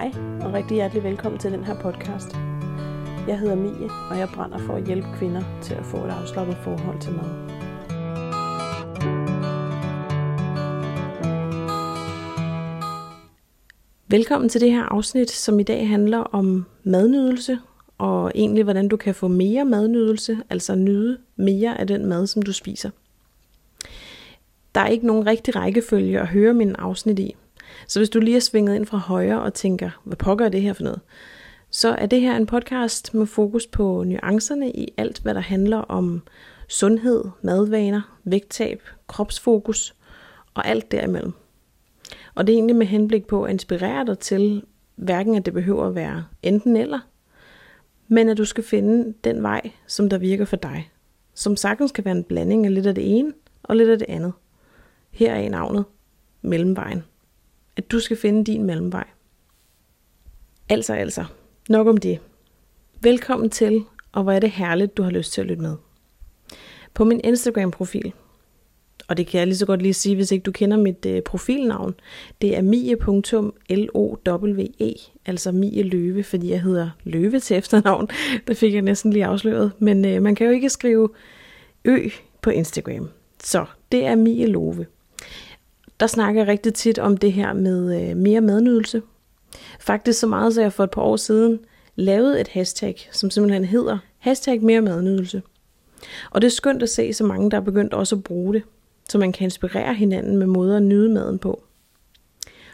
Hej og rigtig hjertelig velkommen til den her podcast. Jeg hedder Mie, og jeg brænder for at hjælpe kvinder til at få et afslappet forhold til mad. Velkommen til det her afsnit, som i dag handler om madnydelse, og egentlig hvordan du kan få mere madnydelse, altså nyde mere af den mad, som du spiser. Der er ikke nogen rigtig rækkefølge at høre min afsnit i, så hvis du lige er svinget ind fra højre og tænker, hvad pokker er det her for noget, så er det her en podcast med fokus på nuancerne i alt, hvad der handler om sundhed, madvaner, vægttab, kropsfokus og alt derimellem. Og det er egentlig med henblik på at inspirere dig til, hverken at det behøver at være enten eller, men at du skal finde den vej, som der virker for dig. Som sagtens kan være en blanding af lidt af det ene og lidt af det andet. Her er navnet Mellemvejen at du skal finde din mellemvej. Altså, altså, nok om det. Velkommen til, og hvor er det herligt, du har lyst til at lytte med. På min Instagram-profil, og det kan jeg lige så godt lige sige, hvis ikke du kender mit øh, profilnavn, det er mie.lowe, altså Mie Løve, fordi jeg hedder Løve til efternavn. Det fik jeg næsten lige afsløret, men øh, man kan jo ikke skrive ø på Instagram. Så det er Mie Love der snakker jeg rigtig tit om det her med øh, mere madnydelse. Faktisk så meget, så jeg for et par år siden lavede et hashtag, som simpelthen hedder hashtag mere madnydelse. Og det er skønt at se så mange, der er begyndt også at bruge det, så man kan inspirere hinanden med måder at nyde maden på.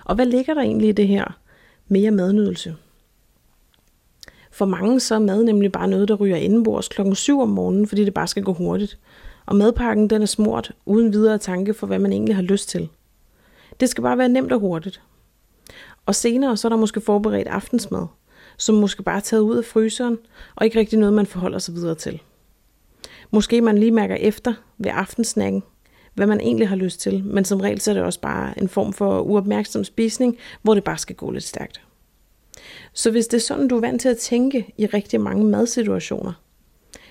Og hvad ligger der egentlig i det her mere madnydelse? For mange så er mad nemlig bare noget, der ryger indenbords klokken 7 om morgenen, fordi det bare skal gå hurtigt. Og madpakken den er smurt uden videre tanke for, hvad man egentlig har lyst til. Det skal bare være nemt og hurtigt. Og senere så er der måske forberedt aftensmad, som måske bare er taget ud af fryseren, og ikke rigtig noget, man forholder sig videre til. Måske man lige mærker efter ved aftensnakken, hvad man egentlig har lyst til, men som regel så er det også bare en form for uopmærksom spisning, hvor det bare skal gå lidt stærkt. Så hvis det er sådan, du er vant til at tænke i rigtig mange madsituationer,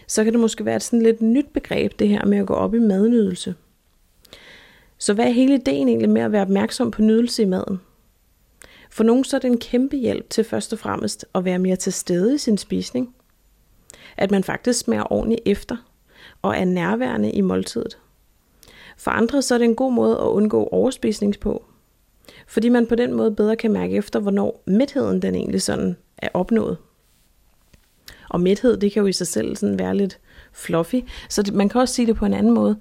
så kan det måske være et sådan lidt nyt begreb, det her med at gå op i madnydelse. Så hvad er hele ideen egentlig med at være opmærksom på nydelse i maden? For nogen så er det en kæmpe hjælp til først og fremmest at være mere til stede i sin spisning. At man faktisk smager ordentligt efter og er nærværende i måltidet. For andre så er det en god måde at undgå overspisning på. Fordi man på den måde bedre kan mærke efter, hvornår mætheden den egentlig sådan er opnået. Og mæthed, det kan jo i sig selv sådan være lidt fluffy, så man kan også sige det på en anden måde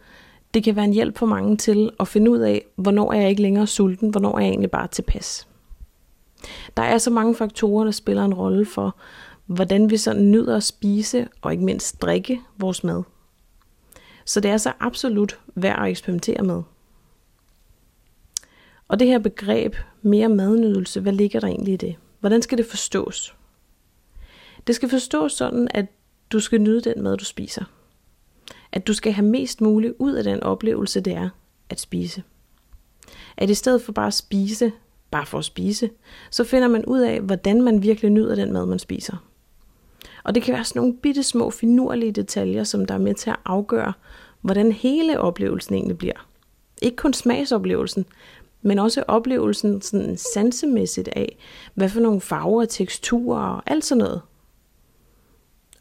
det kan være en hjælp for mange til at finde ud af, hvornår er jeg ikke længere sulten, hvornår er jeg egentlig bare tilpas. Der er så mange faktorer, der spiller en rolle for, hvordan vi så nyder at spise og ikke mindst drikke vores mad. Så det er så absolut værd at eksperimentere med. Og det her begreb, mere madnydelse, hvad ligger der egentlig i det? Hvordan skal det forstås? Det skal forstås sådan, at du skal nyde den mad, du spiser at du skal have mest muligt ud af den oplevelse, det er at spise. At i stedet for bare at spise, bare for at spise, så finder man ud af, hvordan man virkelig nyder den mad, man spiser. Og det kan være sådan nogle bitte små finurlige detaljer, som der er med til at afgøre, hvordan hele oplevelsen egentlig bliver. Ikke kun smagsoplevelsen, men også oplevelsen sådan sansemæssigt af, hvad for nogle farver og teksturer og alt sådan noget.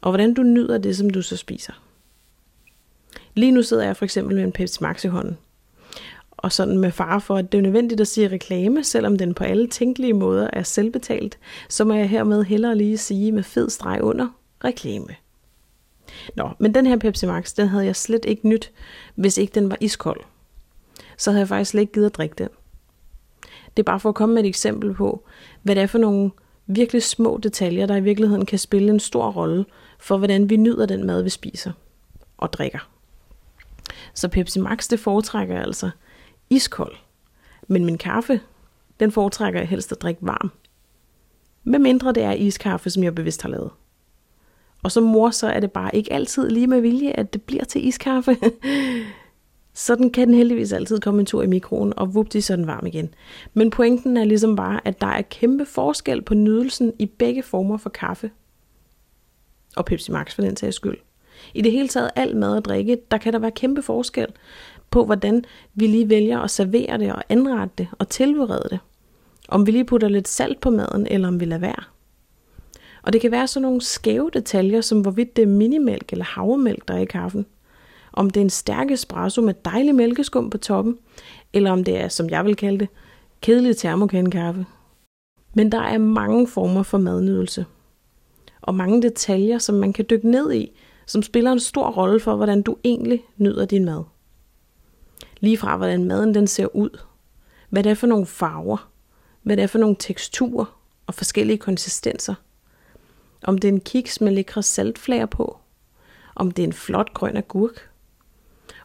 Og hvordan du nyder det, som du så spiser. Lige nu sidder jeg for eksempel med en Pepsi Max i hånden. Og sådan med far for, at det er nødvendigt at sige reklame, selvom den på alle tænkelige måder er selvbetalt, så må jeg hermed hellere lige sige med fed streg under reklame. Nå, men den her Pepsi Max, den havde jeg slet ikke nyt, hvis ikke den var iskold. Så havde jeg faktisk slet ikke givet at drikke den. Det er bare for at komme med et eksempel på, hvad det er for nogle virkelig små detaljer, der i virkeligheden kan spille en stor rolle for, hvordan vi nyder den mad, vi spiser og drikker. Så Pepsi Max, det foretrækker jeg altså iskold. Men min kaffe, den foretrækker jeg helst at drikke varm. Med mindre det er iskaffe, som jeg bevidst har lavet. Og som mor, så er det bare ikke altid lige med vilje, at det bliver til iskaffe. Sådan kan den heldigvis altid komme en tur i mikroen, og vupti, så er den varm igen. Men pointen er ligesom bare, at der er kæmpe forskel på nydelsen i begge former for kaffe. Og Pepsi Max for den sags skyld. I det hele taget alt mad og drikke, der kan der være kæmpe forskel på, hvordan vi lige vælger at servere det og anrette det og tilberede det. Om vi lige putter lidt salt på maden, eller om vi lader være. Og det kan være sådan nogle skæve detaljer, som hvorvidt det er minimælk eller havremælk, der er i kaffen. Om det er en stærk espresso med dejlig mælkeskum på toppen, eller om det er, som jeg vil kalde det, kedelig termokandekaffe. Men der er mange former for madnydelse. Og mange detaljer, som man kan dykke ned i, som spiller en stor rolle for, hvordan du egentlig nyder din mad. Lige fra, hvordan maden den ser ud, hvad det er for nogle farver, hvad det er for nogle teksturer og forskellige konsistenser. Om det er en kiks med lækre saltflager på, om det er en flot grøn agurk,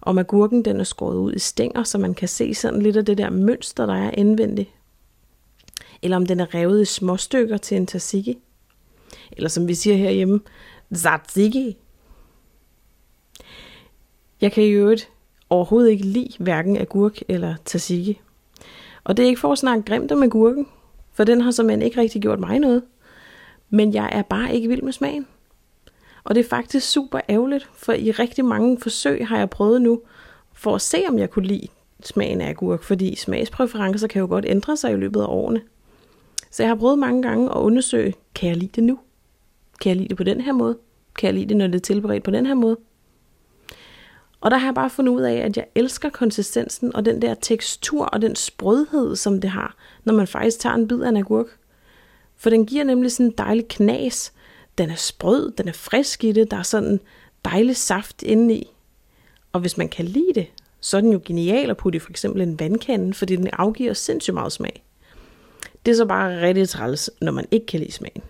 om agurken den er skåret ud i stænger, så man kan se sådan lidt af det der mønster, der er indvendigt. Eller om den er revet i små stykker til en tzatziki. Eller som vi siger herhjemme, tzatziki. Jeg kan i øvrigt overhovedet ikke lide hverken agurk eller tzatziki. Og det er ikke for at snakke grimt om agurken, for den har simpelthen ikke rigtig gjort mig noget. Men jeg er bare ikke vild med smagen. Og det er faktisk super ærgerligt, for i rigtig mange forsøg har jeg prøvet nu, for at se, om jeg kunne lide smagen af agurk, fordi smagspræferencer kan jo godt ændre sig i løbet af årene. Så jeg har prøvet mange gange at undersøge, kan jeg lide det nu? Kan jeg lide det på den her måde? Kan jeg lide det, når det er tilberedt på den her måde? Og der har jeg bare fundet ud af, at jeg elsker konsistensen og den der tekstur og den sprødhed, som det har, når man faktisk tager en bid af en agurk. For den giver nemlig sådan en dejlig knas. Den er sprød, den er frisk i det, der er sådan dejlig saft indeni. Og hvis man kan lide det, så er den jo genial at putte i for eksempel en vandkande, fordi den afgiver sindssygt meget smag. Det er så bare rigtig træls, når man ikke kan lide smagen.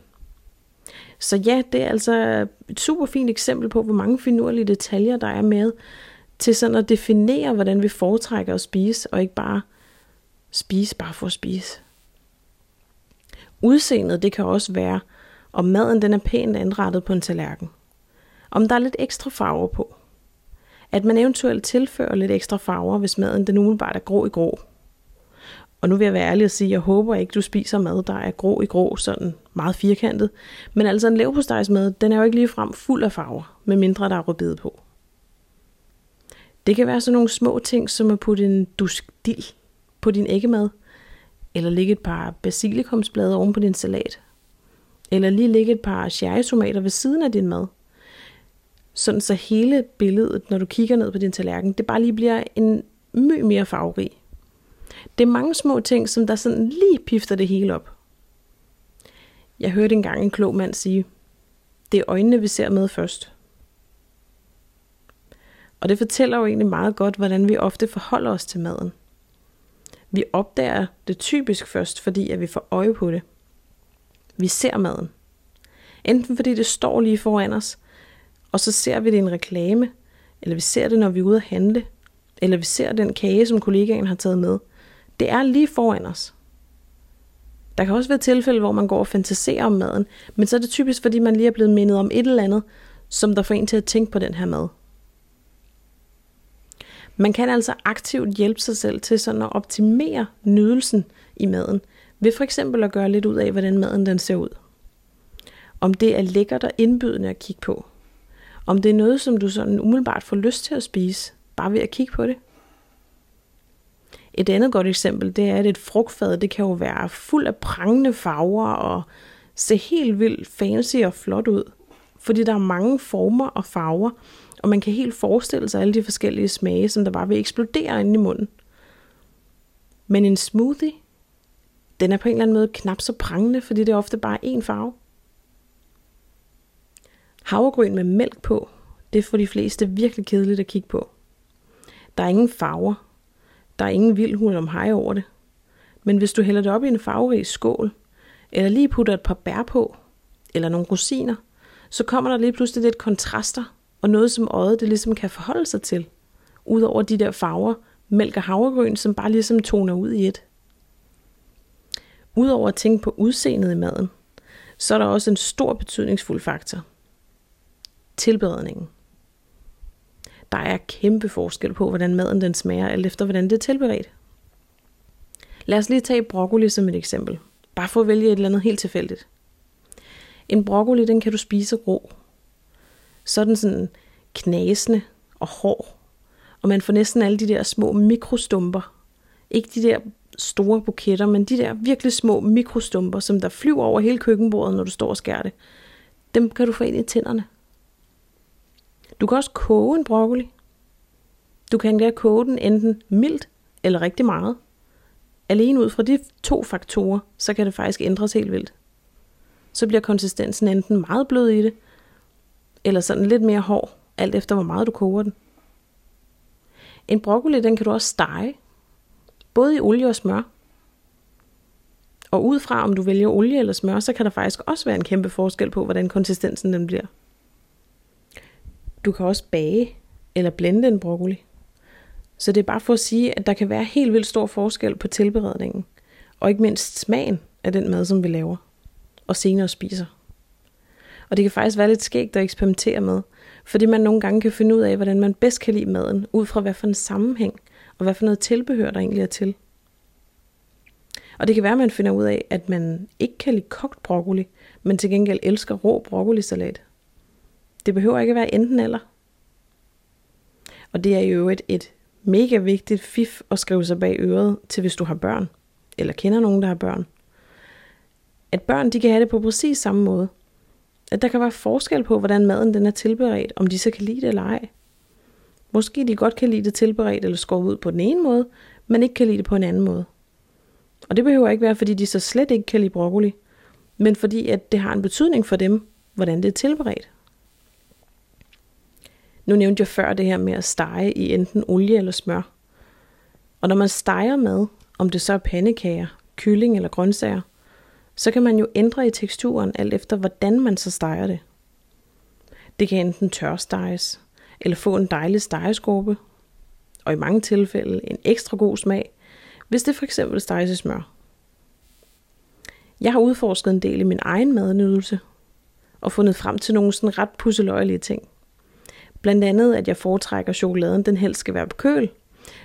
Så ja, det er altså et super fint eksempel på, hvor mange finurlige detaljer der er med til sådan at definere, hvordan vi foretrækker at spise, og ikke bare spise bare for at spise. Udseendet, det kan også være, om maden den er pænt anrettet på en tallerken. Om der er lidt ekstra farver på. At man eventuelt tilfører lidt ekstra farver, hvis maden den umiddelbart er grå i grå. Og nu vil jeg være ærlig og sige, at jeg håber ikke, du spiser mad, der er grå i grå, sådan meget firkantet. Men altså en leverpostejsmad, den er jo ikke lige frem fuld af farver, med mindre der er rødbede på. Det kan være sådan nogle små ting, som at putte en dusk dild på din æggemad, eller lægge et par basilikumsblade oven på din salat, eller lige lægge et par cherrytomater ved siden af din mad. Sådan så hele billedet, når du kigger ned på din tallerken, det bare lige bliver en my mere farverig. Det er mange små ting, som der sådan lige pifter det hele op. Jeg hørte engang en klog mand sige, det er øjnene, vi ser med først. Og det fortæller jo egentlig meget godt, hvordan vi ofte forholder os til maden. Vi opdager det typisk først, fordi at vi får øje på det. Vi ser maden. Enten fordi det står lige foran os, og så ser vi det i en reklame, eller vi ser det, når vi er ude at handle, eller vi ser den kage, som kollegaen har taget med. Det er lige foran os. Der kan også være tilfælde, hvor man går og fantaserer om maden, men så er det typisk, fordi man lige er blevet mindet om et eller andet, som der får en til at tænke på den her mad. Man kan altså aktivt hjælpe sig selv til sådan at optimere nydelsen i maden, ved for eksempel at gøre lidt ud af, hvordan maden den ser ud. Om det er lækkert og indbydende at kigge på. Om det er noget, som du sådan umiddelbart får lyst til at spise, bare ved at kigge på det. Et andet godt eksempel, det er, at et frugtfad, det kan jo være fuld af prangende farver og se helt vildt fancy og flot ud. Fordi der er mange former og farver, og man kan helt forestille sig alle de forskellige smage, som der bare vil eksplodere inde i munden. Men en smoothie, den er på en eller anden måde knap så prangende, fordi det er ofte bare én farve. Havregryn med mælk på, det er for de fleste virkelig kedeligt at kigge på. Der er ingen farver. Der er ingen vild hul om hej over det. Men hvis du hælder det op i en farverig skål, eller lige putter et par bær på, eller nogle rosiner, så kommer der lige pludselig lidt kontraster, og noget som øjet det ligesom kan forholde sig til. Udover de der farver, mælk og havregryn, som bare ligesom toner ud i et. Udover at tænke på udseendet i maden, så er der også en stor betydningsfuld faktor. Tilberedningen. Der er kæmpe forskel på, hvordan maden den smager, alt efter hvordan det er tilberedt. Lad os lige tage broccoli som et eksempel. Bare for at vælge et eller andet helt tilfældigt. En broccoli, den kan du spise rå. Så er den sådan knasende og hård. Og man får næsten alle de der små mikrostumper. Ikke de der store buketter, men de der virkelig små mikrostumper, som der flyver over hele køkkenbordet, når du står og skærer det, dem kan du få ind i tænderne. Du kan også koge en broccoli. Du kan endda koge den enten mildt eller rigtig meget. Alene ud fra de to faktorer, så kan det faktisk ændres helt vildt. Så bliver konsistensen enten meget blød i det, eller sådan lidt mere hård, alt efter hvor meget du koger den. En broccoli, den kan du også stege, både i olie og smør. Og ud fra om du vælger olie eller smør, så kan der faktisk også være en kæmpe forskel på, hvordan konsistensen den bliver. Du kan også bage eller blende en broccoli. Så det er bare for at sige, at der kan være helt vildt stor forskel på tilberedningen, og ikke mindst smagen af den mad, som vi laver, og senere spiser. Og det kan faktisk være lidt skægt at eksperimentere med, fordi man nogle gange kan finde ud af, hvordan man bedst kan lide maden, ud fra hvad for en sammenhæng, og hvad for noget tilbehør, der egentlig er til. Og det kan være, at man finder ud af, at man ikke kan lide kogt broccoli, men til gengæld elsker rå broccolisalat. Det behøver ikke at være enten eller. Og det er jo et, et mega vigtigt fif at skrive sig bag øret til, hvis du har børn, eller kender nogen, der har børn. At børn, de kan have det på præcis samme måde. At der kan være forskel på, hvordan maden den er tilberedt, om de så kan lide det eller ej. Måske de godt kan lide det tilberedt eller skåret ud på den ene måde, men ikke kan lide det på en anden måde. Og det behøver ikke være, fordi de så slet ikke kan lide broccoli, men fordi at det har en betydning for dem, hvordan det er tilberedt. Nu nævnte jeg før det her med at stege i enten olie eller smør. Og når man steger mad, om det så er pandekager, kylling eller grøntsager, så kan man jo ændre i teksturen alt efter, hvordan man så steger det. Det kan enten tørsteges, eller få en dejlig stegeskorpe, og i mange tilfælde en ekstra god smag, hvis det for eksempel steges i smør. Jeg har udforsket en del i min egen madnydelse, og fundet frem til nogle sådan ret pusseløjelige ting. Blandt andet, at jeg foretrækker chokoladen, den helst skal være på køl,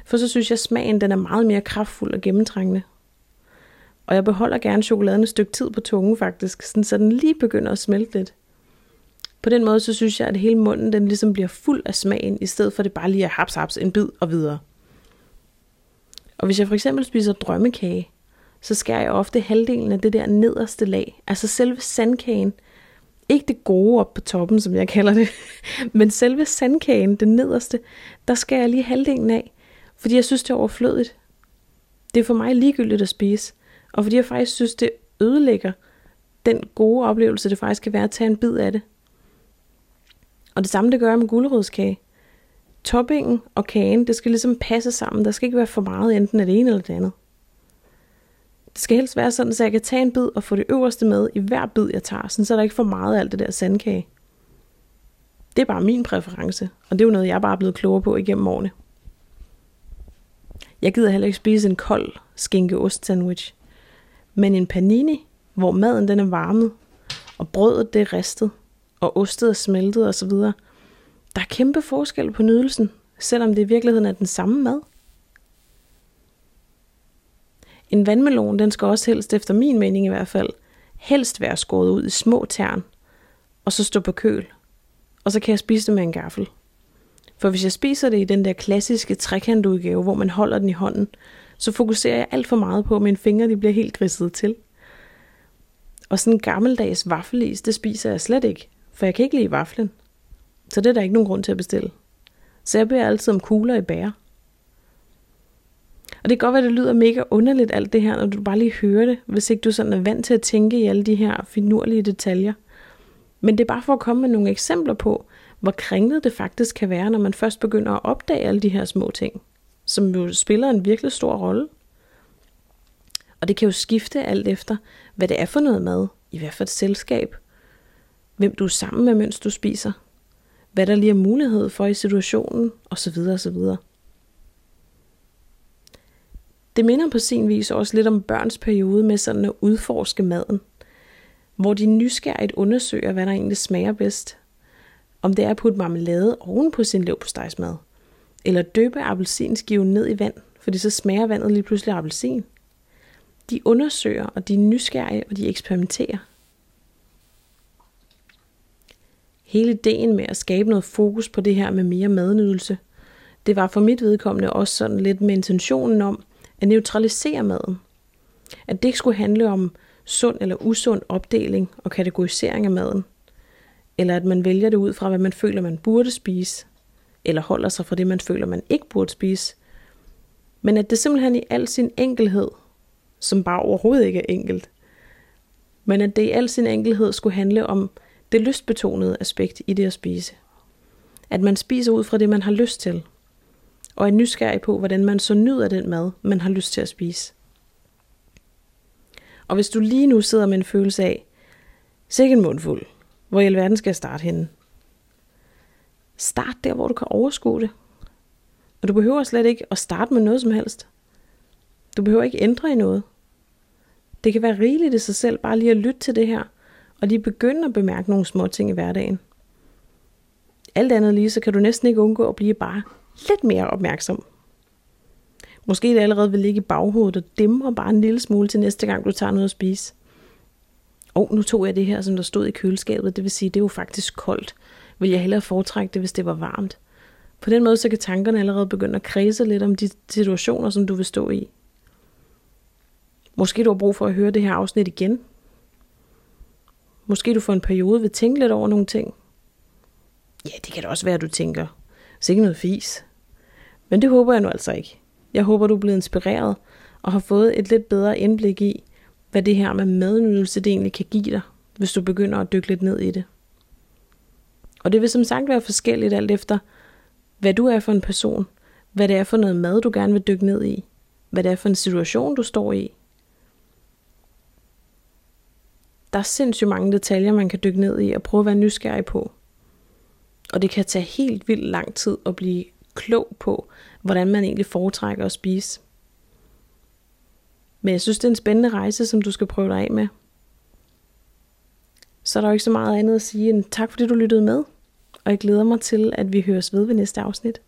for så synes jeg, at smagen den er meget mere kraftfuld og gennemtrængende. Og jeg beholder gerne chokoladen et stykke tid på tungen faktisk, sådan, så den lige begynder at smelte lidt. På den måde, så synes jeg, at hele munden den ligesom bliver fuld af smagen, i stedet for det bare lige er haps haps en bid og videre. Og hvis jeg for eksempel spiser drømmekage, så skærer jeg ofte halvdelen af det der nederste lag, altså selve sandkagen. Ikke det gode op på toppen, som jeg kalder det, men selve sandkagen, det nederste, der skal jeg lige halvdelen af, fordi jeg synes, det er overflødigt. Det er for mig ligegyldigt at spise, og fordi jeg faktisk synes, det ødelægger den gode oplevelse, det faktisk kan være at tage en bid af det. Og det samme det gør jeg med gulerodskage. Toppingen og kagen, det skal ligesom passe sammen. Der skal ikke være for meget enten af det ene eller det andet. Det skal helst være sådan, så jeg kan tage en bid og få det øverste med i hver bid, jeg tager, sådan så der ikke for meget af alt det der sandkage. Det er bare min præference, og det er jo noget, jeg bare er blevet klogere på igennem årene. Jeg gider heller ikke spise en kold skinke-ost sandwich, men en panini, hvor maden den er varmet, og brødet det er ristet, og ostet er smeltet osv. Der er kæmpe forskel på nydelsen, selvom det i virkeligheden er den samme mad. En vandmelon, den skal også helst, efter min mening i hvert fald, helst være skåret ud i små tern, og så stå på køl. Og så kan jeg spise det med en gaffel. For hvis jeg spiser det i den der klassiske trekantudgave, hvor man holder den i hånden, så fokuserer jeg alt for meget på, at mine fingre de bliver helt grisset til. Og sådan en gammeldags vaffelis, det spiser jeg slet ikke, for jeg kan ikke lide vaflen. Så det er der ikke nogen grund til at bestille. Så jeg beder altid om kugler i bære. Og det kan godt være, at det lyder mega underligt alt det her, når du bare lige hører det, hvis ikke du sådan er vant til at tænke i alle de her finurlige detaljer. Men det er bare for at komme med nogle eksempler på, hvor kringlet det faktisk kan være, når man først begynder at opdage alle de her små ting, som jo spiller en virkelig stor rolle. Og det kan jo skifte alt efter, hvad det er for noget mad, i hvert fald et selskab, hvem du er sammen med, mens du spiser, hvad der lige er mulighed for i situationen, osv. osv. Det minder på sin vis også lidt om børns periode med sådan at udforske maden, hvor de nysgerrigt undersøger, hvad der egentlig smager bedst. Om det er at putte marmelade oven på sin leverpostejsmad, eller døbe appelsinskiven ned i vand, fordi så smager vandet lige pludselig appelsin. De undersøger, og de er nysgerrige, og de eksperimenterer. hele ideen med at skabe noget fokus på det her med mere madnydelse, det var for mit vedkommende også sådan lidt med intentionen om, at neutralisere maden. At det ikke skulle handle om sund eller usund opdeling og kategorisering af maden. Eller at man vælger det ud fra, hvad man føler, man burde spise. Eller holder sig fra det, man føler, man ikke burde spise. Men at det simpelthen i al sin enkelhed, som bare overhovedet ikke er enkelt, men at det i al sin enkelhed skulle handle om det lystbetonede aspekt i det at spise. At man spiser ud fra det, man har lyst til, og er nysgerrig på, hvordan man så nyder den mad, man har lyst til at spise. Og hvis du lige nu sidder med en følelse af, sikke en mundfuld, hvor i alverden skal jeg starte henne? Start der, hvor du kan overskue det. Og du behøver slet ikke at starte med noget som helst. Du behøver ikke ændre i noget. Det kan være rigeligt i sig selv bare lige at lytte til det her, og lige begynde at bemærke nogle små ting i hverdagen. Alt andet lige, så kan du næsten ikke undgå at blive bare lidt mere opmærksom. Måske det allerede vil ligge i baghovedet og dæmre bare en lille smule til næste gang, du tager noget at spise. Og nu tog jeg det her, som der stod i køleskabet. Det vil sige, det er jo faktisk koldt. Vil jeg hellere foretrække det, hvis det var varmt. På den måde, så kan tankerne allerede begynde at kredse lidt om de situationer, som du vil stå i. Måske du har brug for at høre det her afsnit igen. Måske du for en periode vil tænke lidt over nogle ting. Ja, det kan da også være, at du tænker, så ikke noget fis. Men det håber jeg nu altså ikke. Jeg håber, du er blevet inspireret og har fået et lidt bedre indblik i, hvad det her med madnydelse det egentlig kan give dig, hvis du begynder at dykke lidt ned i det. Og det vil som sagt være forskelligt alt efter, hvad du er for en person, hvad det er for noget mad, du gerne vil dykke ned i, hvad det er for en situation, du står i. Der er sindssygt mange detaljer, man kan dykke ned i og prøve at være nysgerrig på. Og det kan tage helt vildt lang tid at blive klog på, hvordan man egentlig foretrækker at spise. Men jeg synes, det er en spændende rejse, som du skal prøve dig af med. Så er der jo ikke så meget andet at sige end tak, fordi du lyttede med. Og jeg glæder mig til, at vi høres ved ved næste afsnit.